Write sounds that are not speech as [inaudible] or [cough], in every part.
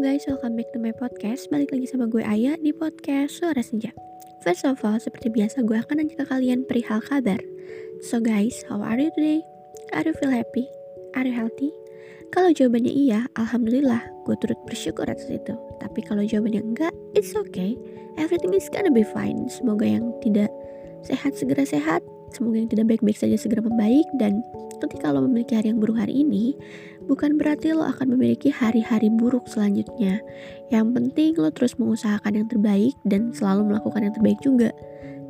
Guys, welcome back to my podcast. Balik lagi sama gue Aya di podcast Suara Senja. First of all, seperti biasa gue akan nanya ke kalian perihal kabar. So guys, how are you today? Are you feel happy? Are you healthy? Kalau jawabannya iya, alhamdulillah, gue turut bersyukur atas itu. Tapi kalau jawabannya enggak, it's okay. Everything is gonna be fine. Semoga yang tidak sehat segera sehat, semoga yang tidak baik-baik saja segera membaik dan ketika lo memiliki hari yang buruk hari ini, bukan berarti lo akan memiliki hari-hari buruk selanjutnya. Yang penting lo terus mengusahakan yang terbaik dan selalu melakukan yang terbaik juga.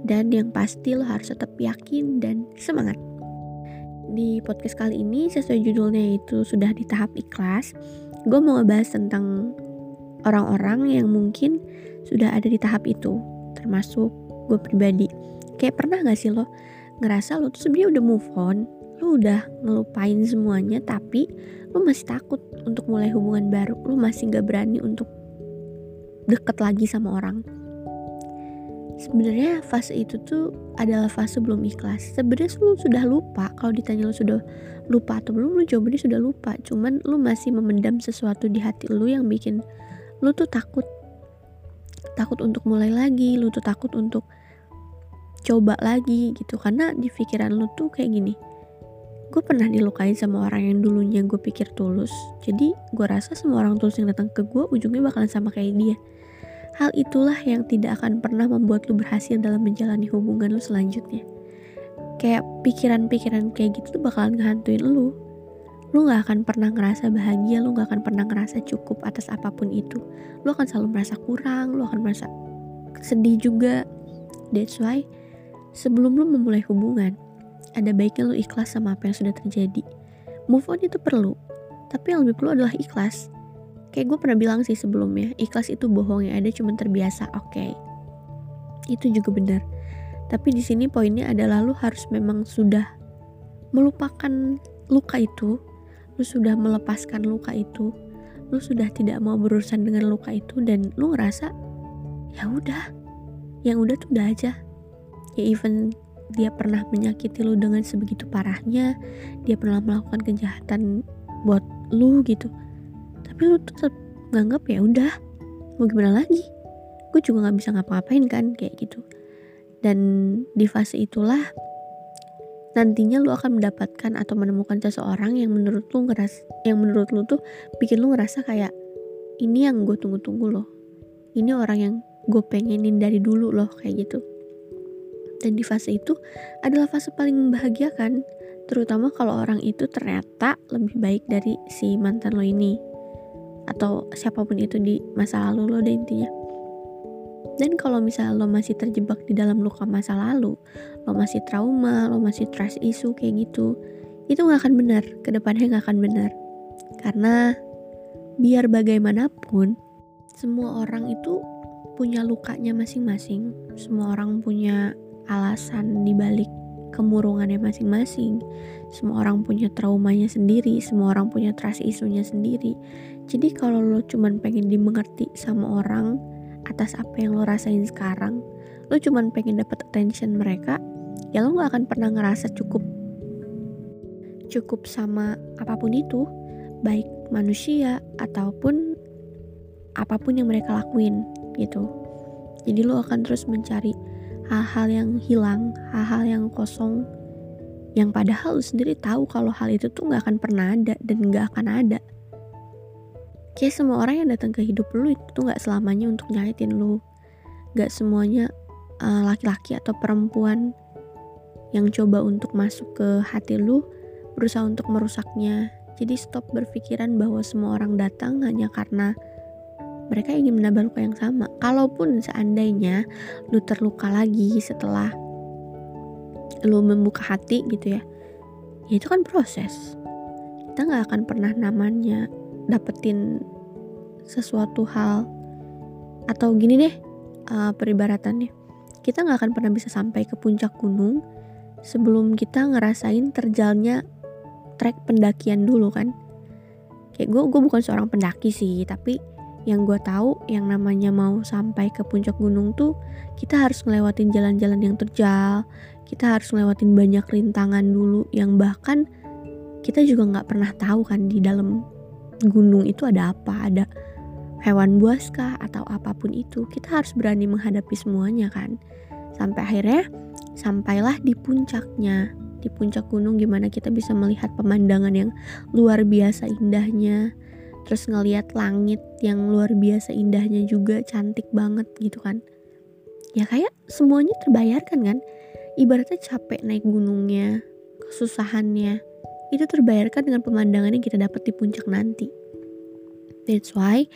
Dan yang pasti lo harus tetap yakin dan semangat. Di podcast kali ini sesuai judulnya itu sudah di tahap ikhlas. Gue mau ngebahas tentang orang-orang yang mungkin sudah ada di tahap itu. Termasuk gue pribadi. Kayak pernah gak sih lo ngerasa lo tuh sebenarnya udah move on, lu udah ngelupain semuanya tapi lu masih takut untuk mulai hubungan baru. Lu masih gak berani untuk deket lagi sama orang. Sebenarnya fase itu tuh adalah fase belum ikhlas. Sebenarnya lu sudah lupa kalau ditanya lu sudah lupa atau belum lu jawabannya sudah lupa. Cuman lu masih memendam sesuatu di hati lu yang bikin lu tuh takut. Takut untuk mulai lagi lu tuh takut untuk coba lagi gitu. Karena di pikiran lu tuh kayak gini gue pernah dilukain sama orang yang dulunya gue pikir tulus. Jadi gue rasa semua orang tulus yang datang ke gue ujungnya bakalan sama kayak dia. Hal itulah yang tidak akan pernah membuat lu berhasil dalam menjalani hubungan lu selanjutnya. Kayak pikiran-pikiran kayak gitu tuh bakalan ngehantuin lu. Lu gak akan pernah ngerasa bahagia lu gak akan pernah ngerasa cukup atas apa pun itu. Lu akan selalu merasa kurang lu akan merasa sedih juga. That's why sebelum lu memulai hubungan ada baiknya lu ikhlas sama apa yang sudah terjadi. Move on itu perlu, tapi yang lebih perlu adalah ikhlas. Kayak gue pernah bilang sih sebelumnya, ikhlas itu bohong yang ada cuma terbiasa, oke. Okay. Itu juga benar. Tapi di sini poinnya adalah lu harus memang sudah melupakan luka itu, lu sudah melepaskan luka itu, lu sudah tidak mau berurusan dengan luka itu dan lu ngerasa ya udah, yang udah tuh udah aja. Ya even dia pernah menyakiti lu dengan sebegitu parahnya dia pernah melakukan kejahatan buat lu gitu. Tapi lu tetap nganggap ya udah mau gimana lagi? Gue juga nggak bisa ngapa-ngapain kan kayak gitu. Dan di fase itulah nantinya lu akan mendapatkan atau menemukan seseorang yang menurut lu ngeras yang menurut lu tuh bikin lu ngerasa kayak ini yang gue tunggu-tunggu loh. Ini orang yang gue pengenin dari dulu loh kayak gitu dan di fase itu adalah fase paling membahagiakan, terutama kalau orang itu ternyata lebih baik dari si mantan lo ini atau siapa pun itu di masa lalu lo deh intinya. Dan kalau misalnya lo masih terjebak di dalam luka masa lalu, lo masih trauma, lo masih trust issue kayak gitu, itu gak akan benar, ke depannya gak akan benar. Karena biar bagaimanapun, semua orang itu punya lukanya masing-masing, semua orang punya alasan dibalik kemurungannya masing-masing. Semua orang punya traumanya sendiri, semua orang punya trust isunya sendiri. Jadi kalau lo cuman pengen dimengerti sama orang atas apa yang lo rasain sekarang, lo cuman pengen dapat attention mereka, ya lo gak akan pernah ngerasa cukup cukup sama apa pun itu, baik manusia ataupun apa pun yang mereka lakuin gitu. Jadi lo akan terus mencari hal-hal yang hilang, hal-hal yang kosong, yang padahal lu sendiri tahu kalau hal itu tuh gak akan pernah ada dan gak akan ada. Kayak semua orang yang datang ke hidup lu itu tuh gak selamanya untuk nyakitin lu. Gak semuanya uh, laki-laki atau perempuan yang coba untuk masuk ke hati lu berusaha untuk merusaknya. Jadi stop berpikiran bahwa semua orang datang hanya karena mereka ingin menambah luka yang sama. Kalaupun seandainya lu terluka lagi setelah lu membuka hati gitu ya, ya itu kan proses. Kita nggak akan pernah namanya dapetin sesuatu hal atau gini deh uh, peribaratannya. Kita nggak akan pernah bisa sampai ke puncak gunung sebelum kita ngerasain terjalnya trek pendakian dulu kan. Kayak gue, gue bukan seorang pendaki sih, tapi yang gue tahu yang namanya mau sampai ke puncak gunung tuh kita harus ngelewatin jalan-jalan yang terjal. Kita harus ngelewatin banyak rintangan dulu yang bahkan kita juga nggak pernah tahu kan di dalam gunung itu ada apa ada hewan buas kah atau apa pun itu. Kita harus berani menghadapi semuanya kan. Sampai akhirnya sampailah di puncaknya. Di puncak gunung gimana kita bisa melihat pemandangan yang luar biasa indahnya terus ngeliat langit yang luar biasa indahnya juga cantik banget gitu kan. Ya kayak semuanya terbayarkan kan. Ibaratnya capek naik gunungnya kesusahannya itu terbayarkan dengan pemandangan yang kita dapat di puncak nanti. That's why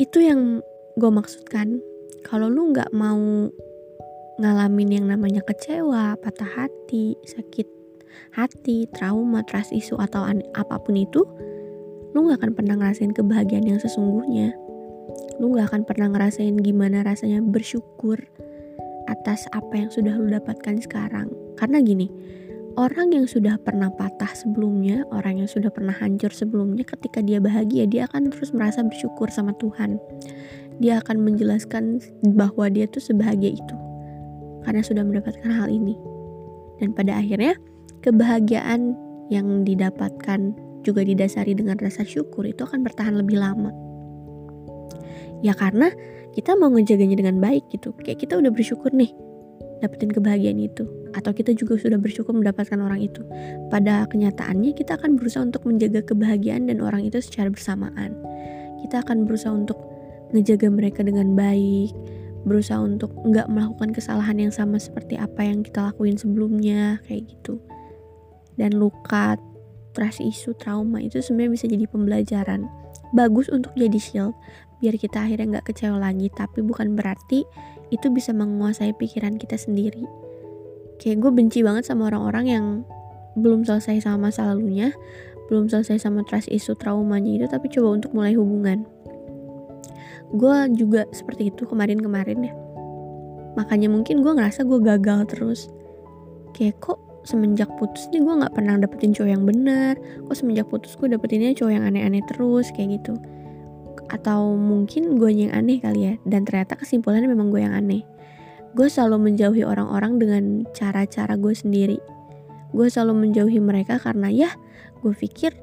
itu yang gue maksudkan. Kalau lu nggak mau ngalamin yang namanya kecewa patah hati sakit hati trauma trust isu atau apa pun itu lu nggak akan pernah ngerasain kebahagiaan yang sesungguhnya lu nggak akan pernah ngerasain gimana rasanya bersyukur atas apa yang sudah lu dapatkan sekarang karena gini Orang yang sudah pernah patah sebelumnya, orang yang sudah pernah hancur sebelumnya, ketika dia bahagia, dia akan terus merasa bersyukur sama Tuhan. Dia akan menjelaskan bahwa dia tuh sebahagia itu karena sudah mendapatkan hal ini. Dan pada akhirnya, kebahagiaan yang didapatkan juga didasari dengan rasa syukur itu akan bertahan lebih lama. Ya karena kita mau ngejaganya dengan baik gitu. Kayak kita udah bersyukur nih dapetin kebahagiaan itu atau kita juga sudah bersyukur mendapatkan orang itu. Pada kenyataannya kita akan berusaha untuk menjaga kebahagiaan dan orang itu secara bersamaan. Kita akan berusaha untuk ngejaga mereka dengan baik, berusaha untuk nggak melakukan kesalahan yang sama seperti apa yang kita lakuin sebelumnya kayak gitu. Dan luka, trust isu, trauma itu sebenarnya bisa jadi pembelajaran. Bagus untuk jadi shield, biar kita akhirnya nggak kecewa lagi. Tapi bukan berarti itu bisa menguasai pikiran kita sendiri kayak gue benci banget sama orang-orang yang belum selesai sama masa lalunya belum selesai sama trust isu traumanya itu tapi coba untuk mulai hubungan gue juga seperti itu kemarin-kemarin ya makanya mungkin gue ngerasa gue gagal terus kayak kok semenjak putus nih gue nggak pernah dapetin cowok yang bener kok semenjak putus gue dapetinnya cowok yang aneh-aneh terus kayak gitu. Atau mungkin gue yang aneh kali ya dan ternyata kesimpulannya memang gue yang aneh. Gue selalu menjauhi orang-orang dengan cara-cara gue sendiri. Gue selalu menjauhi mereka karena ya gue pikir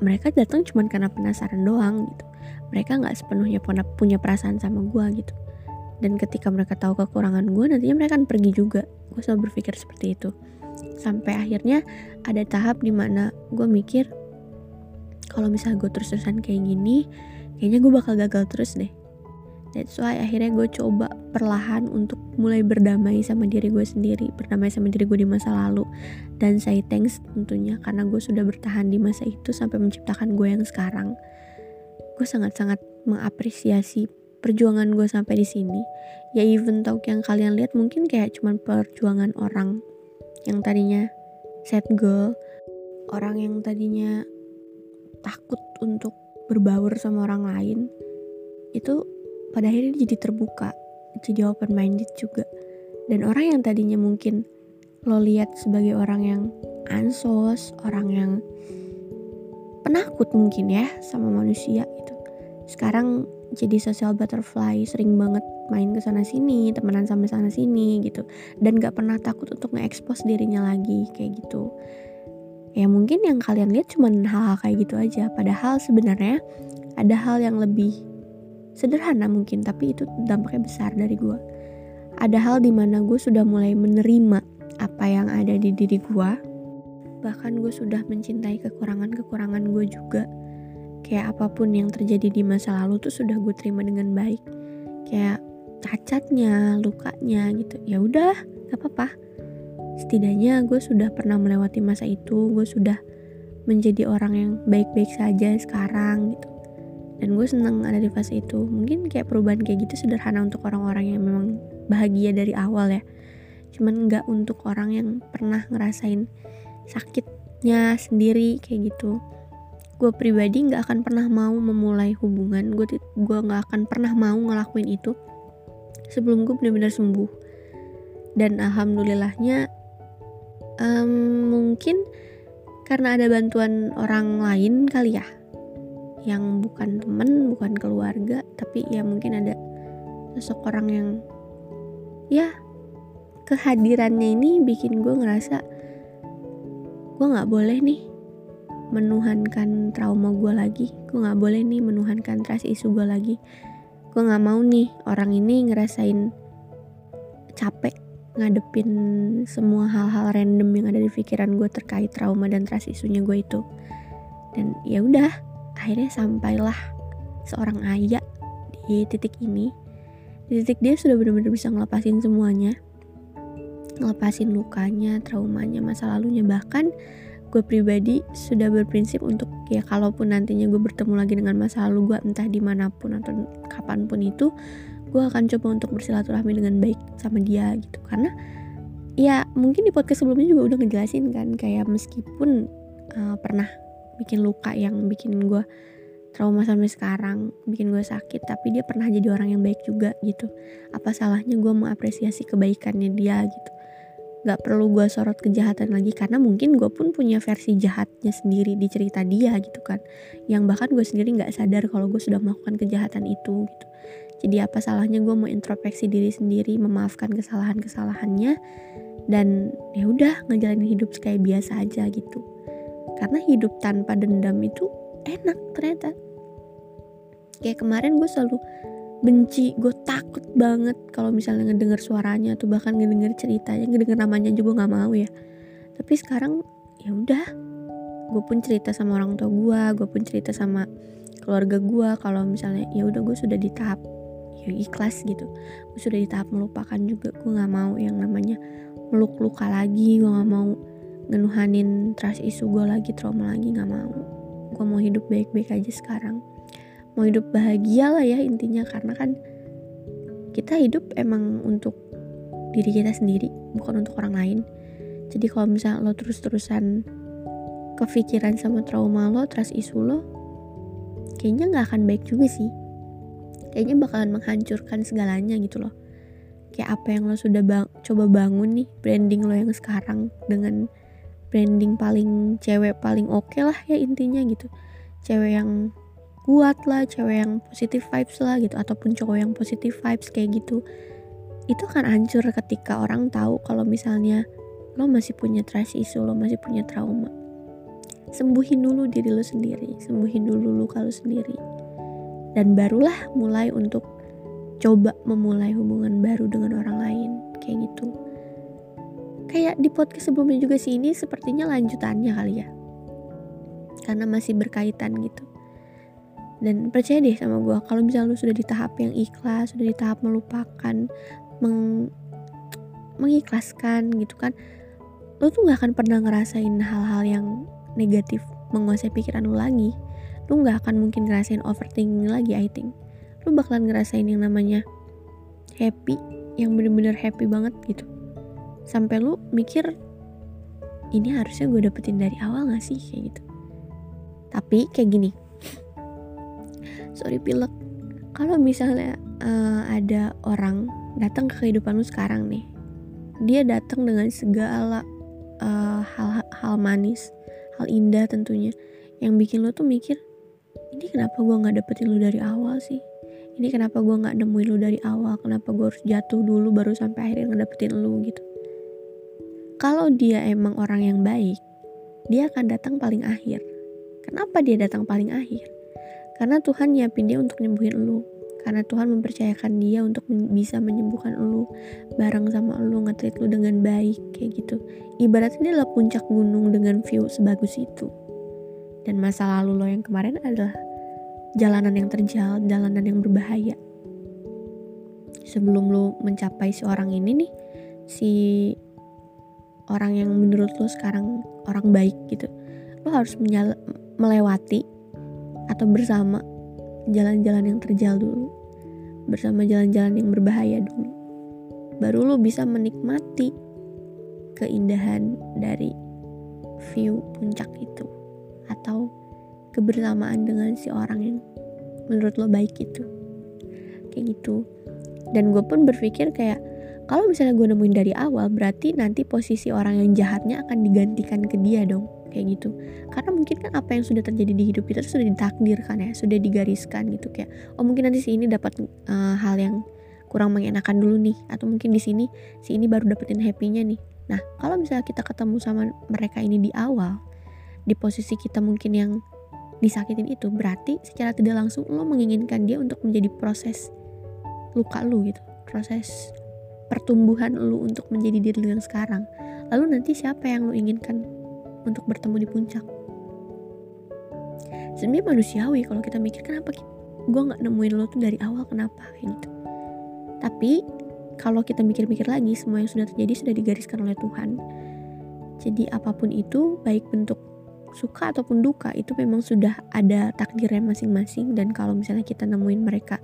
mereka datang cuma karena penasaran doang gitu. Mereka nggak sepenuhnya punya perasaan sama gue gitu. Dan ketika mereka tahu kekurangan gue nantinya mereka akan pergi juga. Gue selalu berpikir seperti itu sampai akhirnya ada tahap di mana gue mikir kalau misalnya gue terus-terusan kayak gini kayaknya gue bakal gagal terus deh That's why akhirnya gue coba perlahan untuk mulai berdamai sama diri gue sendiri, berdamai sama diri gue di masa lalu. Dan say thanks tentunya karena gue sudah bertahan di masa itu sampai menciptakan gue yang sekarang. Gue sangat-sangat mengapresiasi perjuangan gue sampai di sini. Ya even tau yang kalian lihat mungkin kayak cuman perjuangan orang yang tadinya sad girl, orang yang tadinya takut untuk berbaur sama orang lain itu pada akhirnya jadi terbuka jadi open minded juga. Dan orang yang tadinya mungkin lo lihat sebagai orang yang ansos orang yang penakut mungkin ya sama manusia itu sekarang jadi social butterfly sering banget main ke sana sini temenan sama sana sini gitu. Dan gak pernah takut untuk nge-expose dirinya lagi kayak gitu. Ya mungkin yang kalian lihat cuma hal-hal kayak gitu aja. Padahal sebenarnya ada hal yang lebih sederhana mungkin tapi itu dampaknya besar dari gue ada hal di mana gue sudah mulai menerima apa yang ada di diri gue bahkan gue sudah mencintai kekurangan-kekurangan gue juga kayak apa pun yang terjadi di masa lalu tuh sudah gue terima dengan baik. Kayak cacatnya lukanya gitu. Ya udah gak apa-apa. Setidaknya gue sudah pernah melewati masa itu gue sudah menjadi orang yang baik-baik saja sekarang gitu. Dan gue seneng ada di fase itu. Mungkin kayak perubahan kayak gitu sederhana untuk orang-orang yang memang bahagia dari awal ya. Cuman nggak untuk orang yang pernah ngerasain sakitnya sendiri kayak gitu gue pribadi nggak akan pernah mau memulai hubungan. Gue gue nggak akan pernah mau ngelakuin itu sebelum gue benar-benar sembuh. Dan alhamdulillahnya um, mungkin karena ada bantuan orang lain kali ya yang bukan temen bukan keluarga tapi ya mungkin ada sosok orang yang ya kehadirannya ini bikin gue ngerasa gue nggak boleh nih menuhankan trauma gue lagi. Gue nggak boleh nih menuhankan trust isu gue lagi. Gue nggak mau nih orang ini ngerasain capek ngadepin semua hal-hal random yang ada di pikiran gue terkait trauma dan trust isunya gue itu. Dan ya udah akhirnya sampailah seorang ayah di titik ini. Di titik dia sudah benar-benar bisa ngelepasin semuanya. Ngelepasin lukanya traumanya masa lalunya bahkan gue pribadi sudah berprinsip untuk ya kalaupun nantinya gue bertemu lagi dengan masa lalu gue entah di mana pun atau kapan pun itu gue akan coba untuk bersilaturahmi dengan baik sama dia gitu. Karena ya mungkin di podcast sebelumnya juga udah ngejelasin kan kayak meskipun uh, pernah bikin luka yang bikin gue trauma sampai sekarang bikin gue sakit tapi dia pernah jadi orang yang baik juga gitu. Apa salahnya gue mengapresiasi kebaikannya dia gitu gak perlu gue sorot kejahatan lagi karena mungkin gue pun punya versi jahatnya sendiri di cerita dia gitu kan. Yang bahkan gue sendiri gak sadar kalau gue sudah melakukan kejahatan itu gitu. Jadi apa salahnya gue mau introspeksi diri sendiri memaafkan kesalahan kesalahannya dan ya udah ngejalanin hidup kayak biasa aja gitu. Karena hidup tanpa dendam itu enak ternyata. Kayak kemarin gue selalu benci gue takut banget kalau misalnya ngedenger suaranya atau bahkan ngedenger ceritanya ngedenger namanya juga nggak mau ya. Tapi sekarang ya udah. Gue pun cerita sama orang tua gue gue pun cerita sama keluarga gue kalau misalnya ya udah gue sudah di tahap ya ikhlas gitu. Gue sudah di tahap melupakan juga gue nggak mau yang namanya meluk luka lagi gue nggak mau ngenuhanin trust isu gue lagi trauma lagi nggak mau. Gue mau hidup baik-baik aja sekarang mau hidup bahagia lah ya intinya. Karena kan kita hidup emang untuk diri kita sendiri bukan untuk orang lain. Jadi kalau misalnya lo terus-terusan kepikiran sama trauma lo trust isu lo kayaknya nggak akan baik juga sih. Kayaknya bakalan menghancurkan segalanya gitu loh. Kayak apa yang lo sudah bang coba bangun nih branding lo yang sekarang dengan branding paling cewek paling oke okay lah ya intinya gitu. Cewek yang kuat lah cewek yang positif vibes lah gitu ataupun cowok yang positif vibes kayak gitu itu akan hancur ketika orang tahu kalau misalnya lo masih punya trust issue lo masih punya trauma. Sembuhin dulu diri lo sendiri sembuhin dulu lo sendiri. Dan barulah mulai untuk coba memulai hubungan baru dengan orang lain kayak gitu. Kayak di podcast sebelumnya juga sih ini sepertinya lanjutannya kali ya. Karena masih berkaitan gitu dan percaya deh sama gue kalau misalnya lu sudah di tahap yang ikhlas sudah di tahap melupakan meng mengikhlaskan gitu kan lu tuh nggak akan pernah ngerasain hal-hal yang negatif menguasai pikiran lu lagi. Lu nggak akan mungkin ngerasain overthinking lagi I think. Lu bakalan ngerasain yang namanya happy yang bener-bener happy banget gitu. Sampai lu mikir ini harusnya gue dapetin dari awal gak sih? Kayak gitu. Tapi kayak gini sorry pilek. Kalau misalnya uh, ada orang datang ke kehidupan lu sekarang nih dia datang dengan segala uh, hal hal manis hal indah tentunya yang bikin lo tuh mikir ini kenapa gue nggak dapetin lu dari awal sih? Ini kenapa gue nggak nemuin lu dari awal? Kenapa gue harus jatuh dulu baru sampai akhirnya ngedapetin lu? Gitu. Kalau dia emang orang yang baik dia akan datang paling akhir. Kenapa dia datang paling akhir karena Tuhan nyiapin dia untuk nyembuhin lu. Karena Tuhan mempercayakan dia untuk bisa menyembuhkan lu bareng sama lu ngetrit lu dengan baik kayak gitu. Ibaratnya dia adalah puncak gunung dengan view sebagus itu. Dan masa lalu lo yang kemarin adalah jalanan yang terjal, jalanan yang berbahaya. Sebelum lo mencapai si orang ini nih, si orang yang menurut lo sekarang orang baik gitu, lo harus melewati atau bersama jalan-jalan yang terjal dulu bersama jalan-jalan yang berbahaya dulu. Baru lo bisa menikmati keindahan dari view puncak itu atau kebersamaan dengan si orang yang menurut lo baik itu. Kayak gitu. Dan gue pun berpikir kayak kalau misalnya gue nemuin dari awal berarti nanti posisi orang yang jahatnya akan digantikan ke dia dong kayak gitu. Karena mungkin kan apa yang sudah terjadi di hidup kita sudah ditakdirkan ya sudah digariskan gitu kayak oh mungkin nanti si ini dapat uh, hal yang kurang mengenakan dulu nih atau mungkin di sini si ini baru dapetin happynya nih. Nah kalau misalnya kita ketemu sama mereka ini di awal di posisi kita mungkin yang disakitin itu berarti secara tidak langsung lo menginginkan dia untuk menjadi proses luka lu gitu proses pertumbuhan lu untuk menjadi diri lu yang sekarang. Lalu nanti siapa yang lu inginkan untuk bertemu di puncak. Sebenarnya manusiawi kalau kita mikir kenapa gue nggak nemuin lo tuh dari awal kenapa gitu. Tapi kalau kita mikir-mikir lagi semua yang sudah terjadi sudah digariskan oleh Tuhan. Jadi apa pun itu baik bentuk suka ataupun duka itu memang sudah ada takdirnya masing-masing. Dan kalau misalnya kita nemuin mereka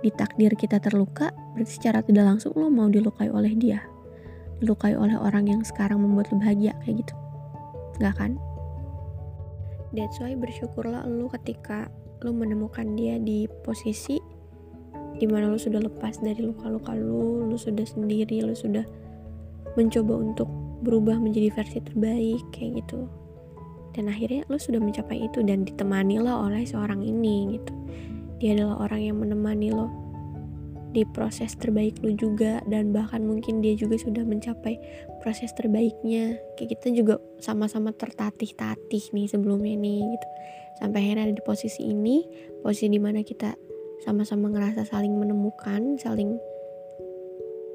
di takdir kita terluka berarti secara tidak langsung lo mau dilukai oleh dia. Dilukai oleh orang yang sekarang membuat lo bahagia kayak gitu nggak kan? That's why bersyukurlah lo ketika lo menemukan dia di posisi di mana lo sudah lepas dari luka-luka lo lo sudah sendiri lo sudah mencoba untuk berubah menjadi versi terbaik kayak gitu. Dan akhirnya lo sudah mencapai itu dan ditemani lo oleh seorang ini gitu. Dia adalah orang yang menemani lo di proses terbaik lo juga dan bahkan mungkin dia juga sudah mencapai proses terbaiknya. Kayak kita juga sama-sama tertatih-tatih nih sebelumnya nih gitu. Sampai akhirnya ada di posisi ini posisi di mana kita sama-sama ngerasa saling menemukan saling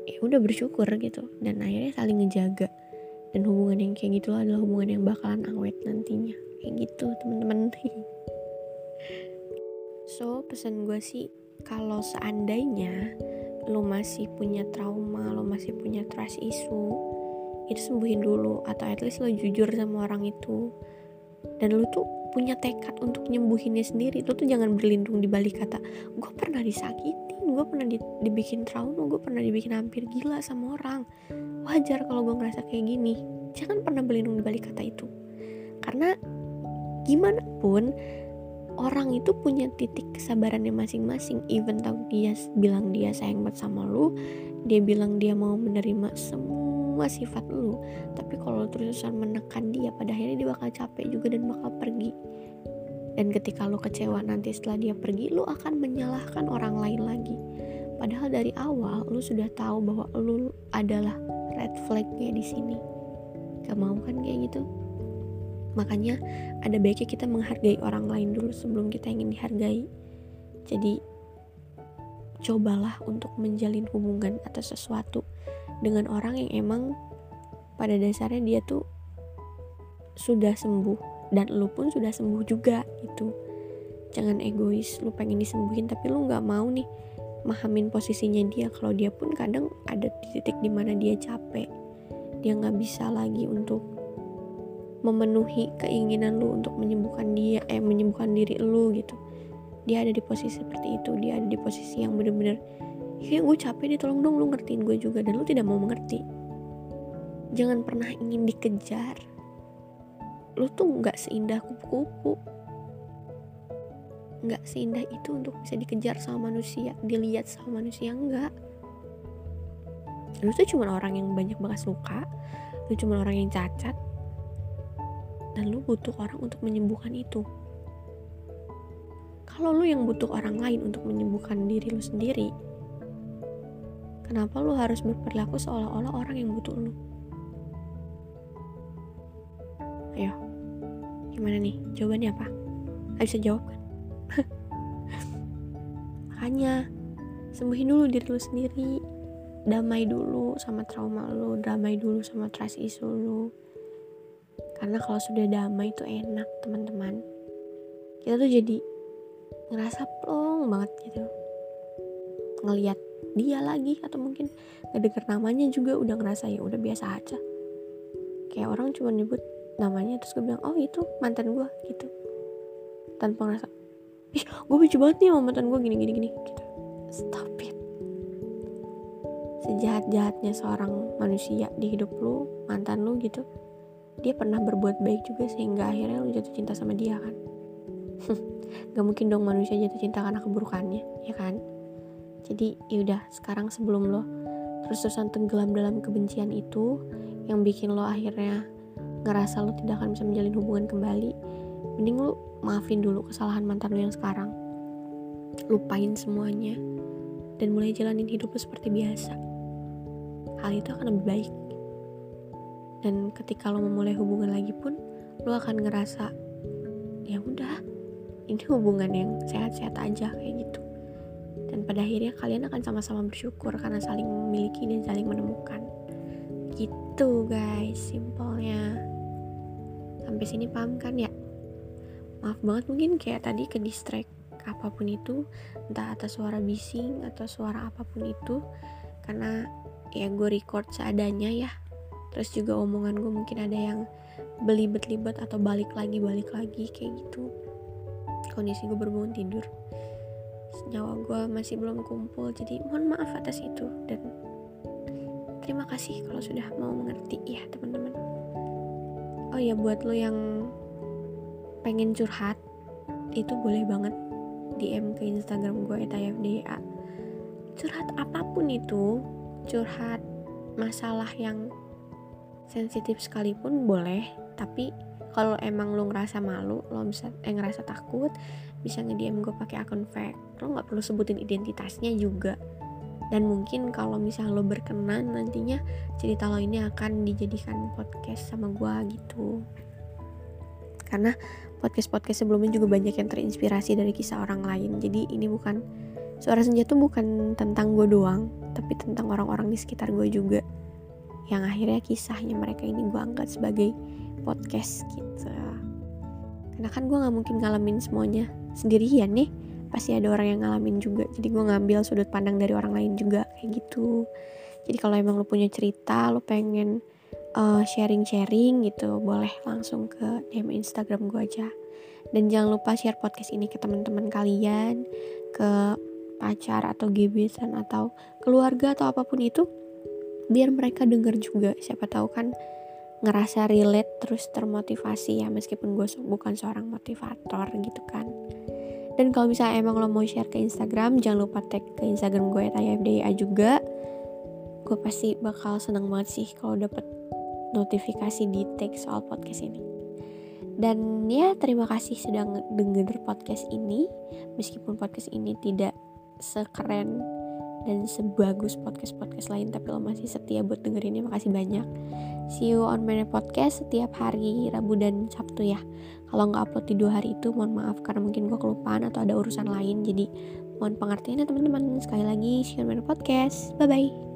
ya udah bersyukur gitu. Dan akhirnya saling ngejaga. Dan hubungan yang kayak gitu adalah hubungan yang bakalan awet nantinya. Kayak gitu teman-teman. [laughs] So pesan gue sih kalau seandainya lo masih punya trauma lo masih punya trust issue itu sembuhin dulu atau at least lo jujur sama orang itu. Dan lo tuh punya tekad untuk nyembuhinnya sendiri. Lo tuh jangan berlindung di balik kata gue pernah disakitin gue pernah di, dibikin trauma gue pernah dibikin hampir gila sama orang. Wajar kalau gue ngerasa kayak gini. Jangan pernah berlindung di balik kata itu. Karena gimana pun orang itu punya titik kesabarannya masing-masing. Even tau dia bilang dia sayang banget sama lu dia bilang dia mau menerima semua sifat lu. Tapi kalau terusan menekan dia pada akhirnya dia bakal capek juga dan bakal pergi. Dan ketika lu kecewa nanti setelah dia pergi lu akan menyalahkan orang lain lagi. Padahal dari awal lu sudah tahu bahwa lu adalah red flagnya di sini. Gak mau kan kayak gitu makanya ada baiknya kita menghargai orang lain dulu sebelum kita ingin dihargai. Jadi cobalah untuk menjalin hubungan atau sesuatu dengan orang yang emang pada dasarnya dia tuh sudah sembuh dan lu pun sudah sembuh juga itu jangan egois lu pengen disembuhin tapi lu nggak mau nih mahamin posisinya dia. Kalau dia pun kadang ada di titik di mana dia capek dia nggak bisa lagi untuk memenuhi keinginan lu untuk menyembuhkan dia eh menyembuhkan diri lu gitu. Dia ada di posisi seperti itu dia ada di posisi yang bener-bener ya gue capek deh tolong dong lu ngertiin gue juga dan lu tidak mau mengerti. Jangan pernah ingin dikejar. Lu tuh nggak seindah kupu-kupu. Nggak seindah itu untuk bisa dikejar sama manusia dilihat sama manusia enggak lu tuh cuma orang yang banyak bekas luka lu cuma orang yang cacat dan lu butuh orang untuk menyembuhkan itu. Kalau lu yang butuh orang lain untuk menyembuhkan diri lu sendiri kenapa lu harus berperilaku seolah-olah orang yang butuh lu? Ayo gimana nih jawabannya apa? Gak bisa jawab kan? [laughs] Makanya sembuhin dulu diri lu sendiri. Damai dulu sama trauma lu damai dulu sama trust issue lu karena kalau sudah damai itu enak teman-teman. Kita tuh jadi ngerasa plong banget gitu. Ngelihat dia lagi atau mungkin ngedenger namanya juga udah ngerasa ya udah biasa aja. Kayak orang cuma nyebut namanya terus gue bilang oh itu mantan gue gitu. Tanpa ngerasa ih gue benci banget nih sama mantan gue gini gini gini gitu. Stop it. Sejahat jahatnya seorang manusia di hidup lu mantan lu gitu dia pernah berbuat baik juga sehingga akhirnya lu jatuh cinta sama dia kan? [laughs] Gak mungkin dong manusia jatuh cinta karena keburukannya ya kan? Jadi yaudah sekarang sebelum lo terus-terusan tenggelam dalam kebencian itu yang bikin lo akhirnya ngerasa lo tidak akan bisa menjalin hubungan kembali mending lo maafin dulu kesalahan mantan lo yang sekarang. Lupain semuanya. Dan mulai jalanin hidup lo seperti biasa. Hal itu akan lebih baik dan ketika lo memulai hubungan lagi pun lu akan ngerasa ya udah ini hubungan yang sehat-sehat aja kayak gitu. Dan pada akhirnya kalian akan sama-sama bersyukur karena saling memiliki dan saling menemukan. Gitu guys simpelnya. Sampai sini paham kan ya? Maaf banget mungkin kayak tadi ke distract apa pun itu entah atas suara bising atau suara apa pun itu karena ya gue record seadanya ya terus juga omongan gue mungkin ada yang belibet-libet atau balik lagi balik lagi kayak gitu. Kondisi gue berbangun tidur. Nyawa gue masih belum kumpul jadi mohon maaf atas itu. Dan terima kasih kalau sudah mau mengerti ya teman-teman. Oh ya buat lo yang pengen curhat itu boleh banget DM ke Instagram gue @ayfda curhat apa pun itu curhat masalah yang sensitif sekalipun boleh tapi kalau emang lo ngerasa malu lo bisa eh ngerasa takut bisa nge-DM gue pakai akun fake lo nggak perlu sebutin identitasnya juga. Dan mungkin kalau misal lo berkenan nantinya cerita lo ini akan dijadikan podcast sama gue gitu. Karena podcast-podcast sebelumnya juga banyak yang terinspirasi dari kisah orang lain. Jadi ini bukan suara senja tuh bukan tentang gue doang tapi tentang orang-orang di sekitar gue juga yang akhirnya kisahnya mereka ini gue angkat sebagai podcast gitu. Karena kan gue nggak mungkin ngalamin semuanya sendirian nih. Pasti ada orang yang ngalamin juga. Jadi gue ngambil sudut pandang dari orang lain juga kayak gitu. Jadi kalau emang lo punya cerita lo pengen uh, sharing-sharing gitu boleh langsung ke DM Instagram gue aja. Dan jangan lupa share podcast ini ke teman-teman kalian ke pacar atau gebetan atau keluarga atau apa pun itu biar mereka denger juga siapa tahu kan ngerasa relate terus termotivasi ya meskipun gue bukan seorang motivator gitu kan. Dan kalau misalnya emang lo mau share ke Instagram jangan lupa tag ke Instagram gue @ayfda juga. Gue pasti bakal seneng banget sih kalau dapet notifikasi di tag soal podcast ini. Dan ya terima kasih sudah denger podcast ini. Meskipun podcast ini tidak sekeren dan sebagus podcast-podcast lain tapi lo masih setia buat dengerin ini makasih banyak. See you on my podcast setiap hari Rabu dan Sabtu ya. Kalau nggak upload di dua hari itu mohon maaf karena mungkin gue kelupaan atau ada urusan lain. Jadi mohon pengertian ya teman-teman. Sekali lagi see you on my podcast. Bye bye